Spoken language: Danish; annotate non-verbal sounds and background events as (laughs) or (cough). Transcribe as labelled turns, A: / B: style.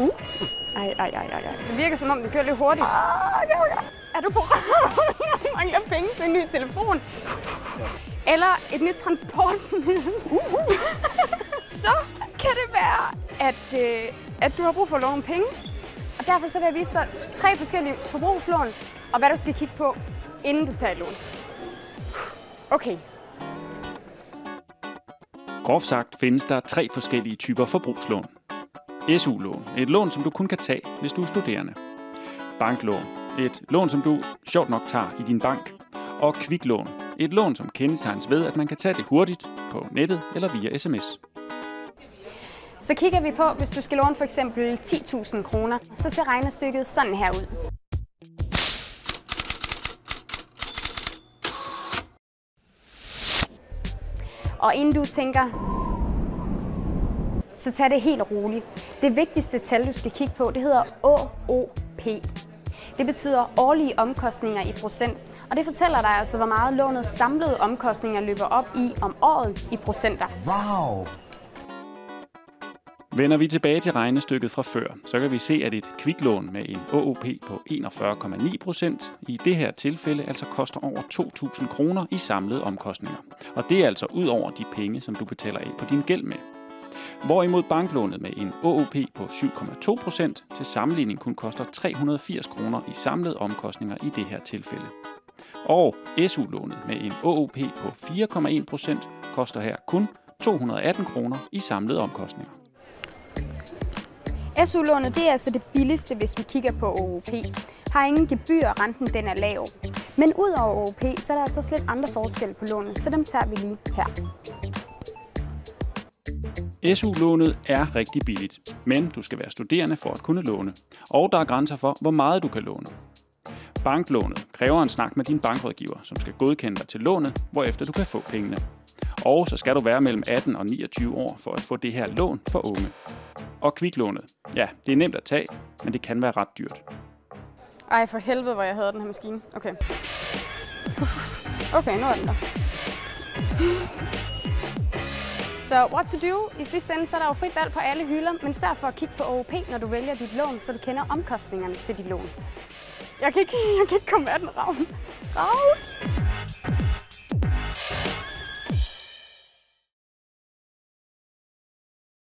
A: Uh. Ej, ej, ej, ej, ej. Det virker som om, det kører lidt hurtigt. Er du på (laughs) røven? mangler penge til en ny telefon? Eller et nyt transportmiddel? Så kan det være, at, øh, at du har brug for at låne penge. Og derfor så vil jeg vise dig tre forskellige forbrugslån, og hvad du skal kigge på, inden du tager et lån. Okay,
B: Groft sagt findes der tre forskellige typer forbrugslån. SU-lån, et lån, som du kun kan tage, hvis du er studerende. Banklån, et lån, som du sjovt nok tager i din bank. Og kviklån, et lån, som kendetegnes ved, at man kan tage det hurtigt på nettet eller via sms.
A: Så kigger vi på, hvis du skal låne for eksempel 10.000 kroner, så ser regnestykket sådan her ud. Og inden du tænker, så tag det helt roligt. Det vigtigste tal, du skal kigge på, det hedder OOP. Det betyder årlige omkostninger i procent, og det fortæller dig altså, hvor meget lånets samlede omkostninger løber op i om året i procenter.
C: Wow!
B: Vender vi tilbage til regnestykket fra før, så kan vi se, at et kviklån med en OOP på 41,9 procent i det her tilfælde altså koster over 2.000 kroner i samlede omkostninger. Og det er altså ud over de penge, som du betaler af på din gæld med. Hvorimod banklånet med en OOP på 7,2% til sammenligning kun koster 380 kroner i samlede omkostninger i det her tilfælde. Og SU-lånet med en OOP på 4,1% koster her kun 218 kroner i samlede omkostninger.
A: SU-lånet det er altså det billigste, hvis vi kigger på OOP. Har ingen gebyr, renten den er lav. Men ud over OOP, så er der altså slet andre forskelle på lånet, så dem tager vi lige her.
B: SU-lånet er rigtig billigt, men du skal være studerende for at kunne låne. Og der er grænser for, hvor meget du kan låne. Banklånet kræver en snak med din bankrådgiver, som skal godkende dig til lånet, hvorefter du kan få pengene. Og så skal du være mellem 18 og 29 år for at få det her lån for unge. Og kviklånet, ja, det er nemt at tage, men det kan være ret dyrt.
A: Ej, for helvede, hvor jeg havde den her maskine. Okay. Okay, nu er den der. Så what to do? I sidste ende så er der jo frit valg på alle hylder, men sørg for at kigge på OOP, når du vælger dit lån, så du kender omkostningerne til dit lån. Jeg kan ikke, jeg kan ikke komme af den, Ravn. Ravn!